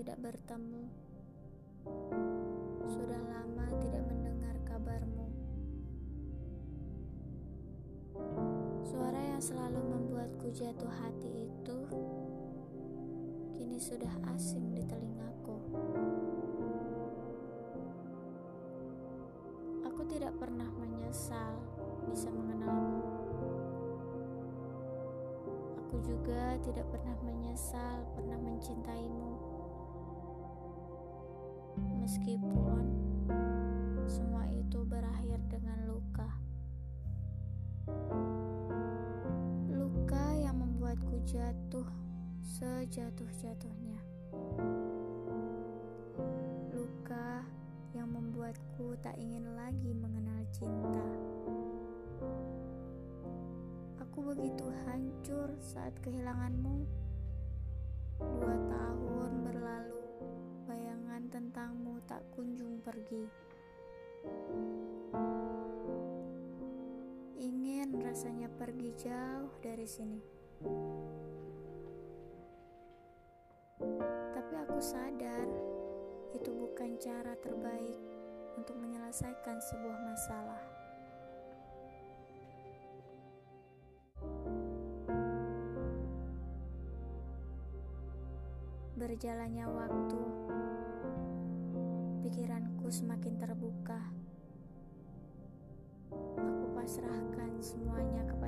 tidak bertemu. Sudah lama tidak mendengar kabarmu. Suara yang selalu membuatku jatuh hati itu kini sudah asing di telingaku. Aku tidak pernah menyesal bisa mengenalmu. Aku juga tidak pernah menyesal pernah mencintaimu. Meskipun semua itu berakhir dengan luka. Luka yang membuatku jatuh sejatuh-jatuhnya. Luka yang membuatku tak ingin lagi mengenal cinta. Aku begitu hancur saat kehilanganmu. Pergi. Ingin rasanya pergi jauh dari sini. Tapi aku sadar itu bukan cara terbaik untuk menyelesaikan sebuah masalah. Berjalannya waktu, semakin terbuka. Aku pasrahkan semuanya kepada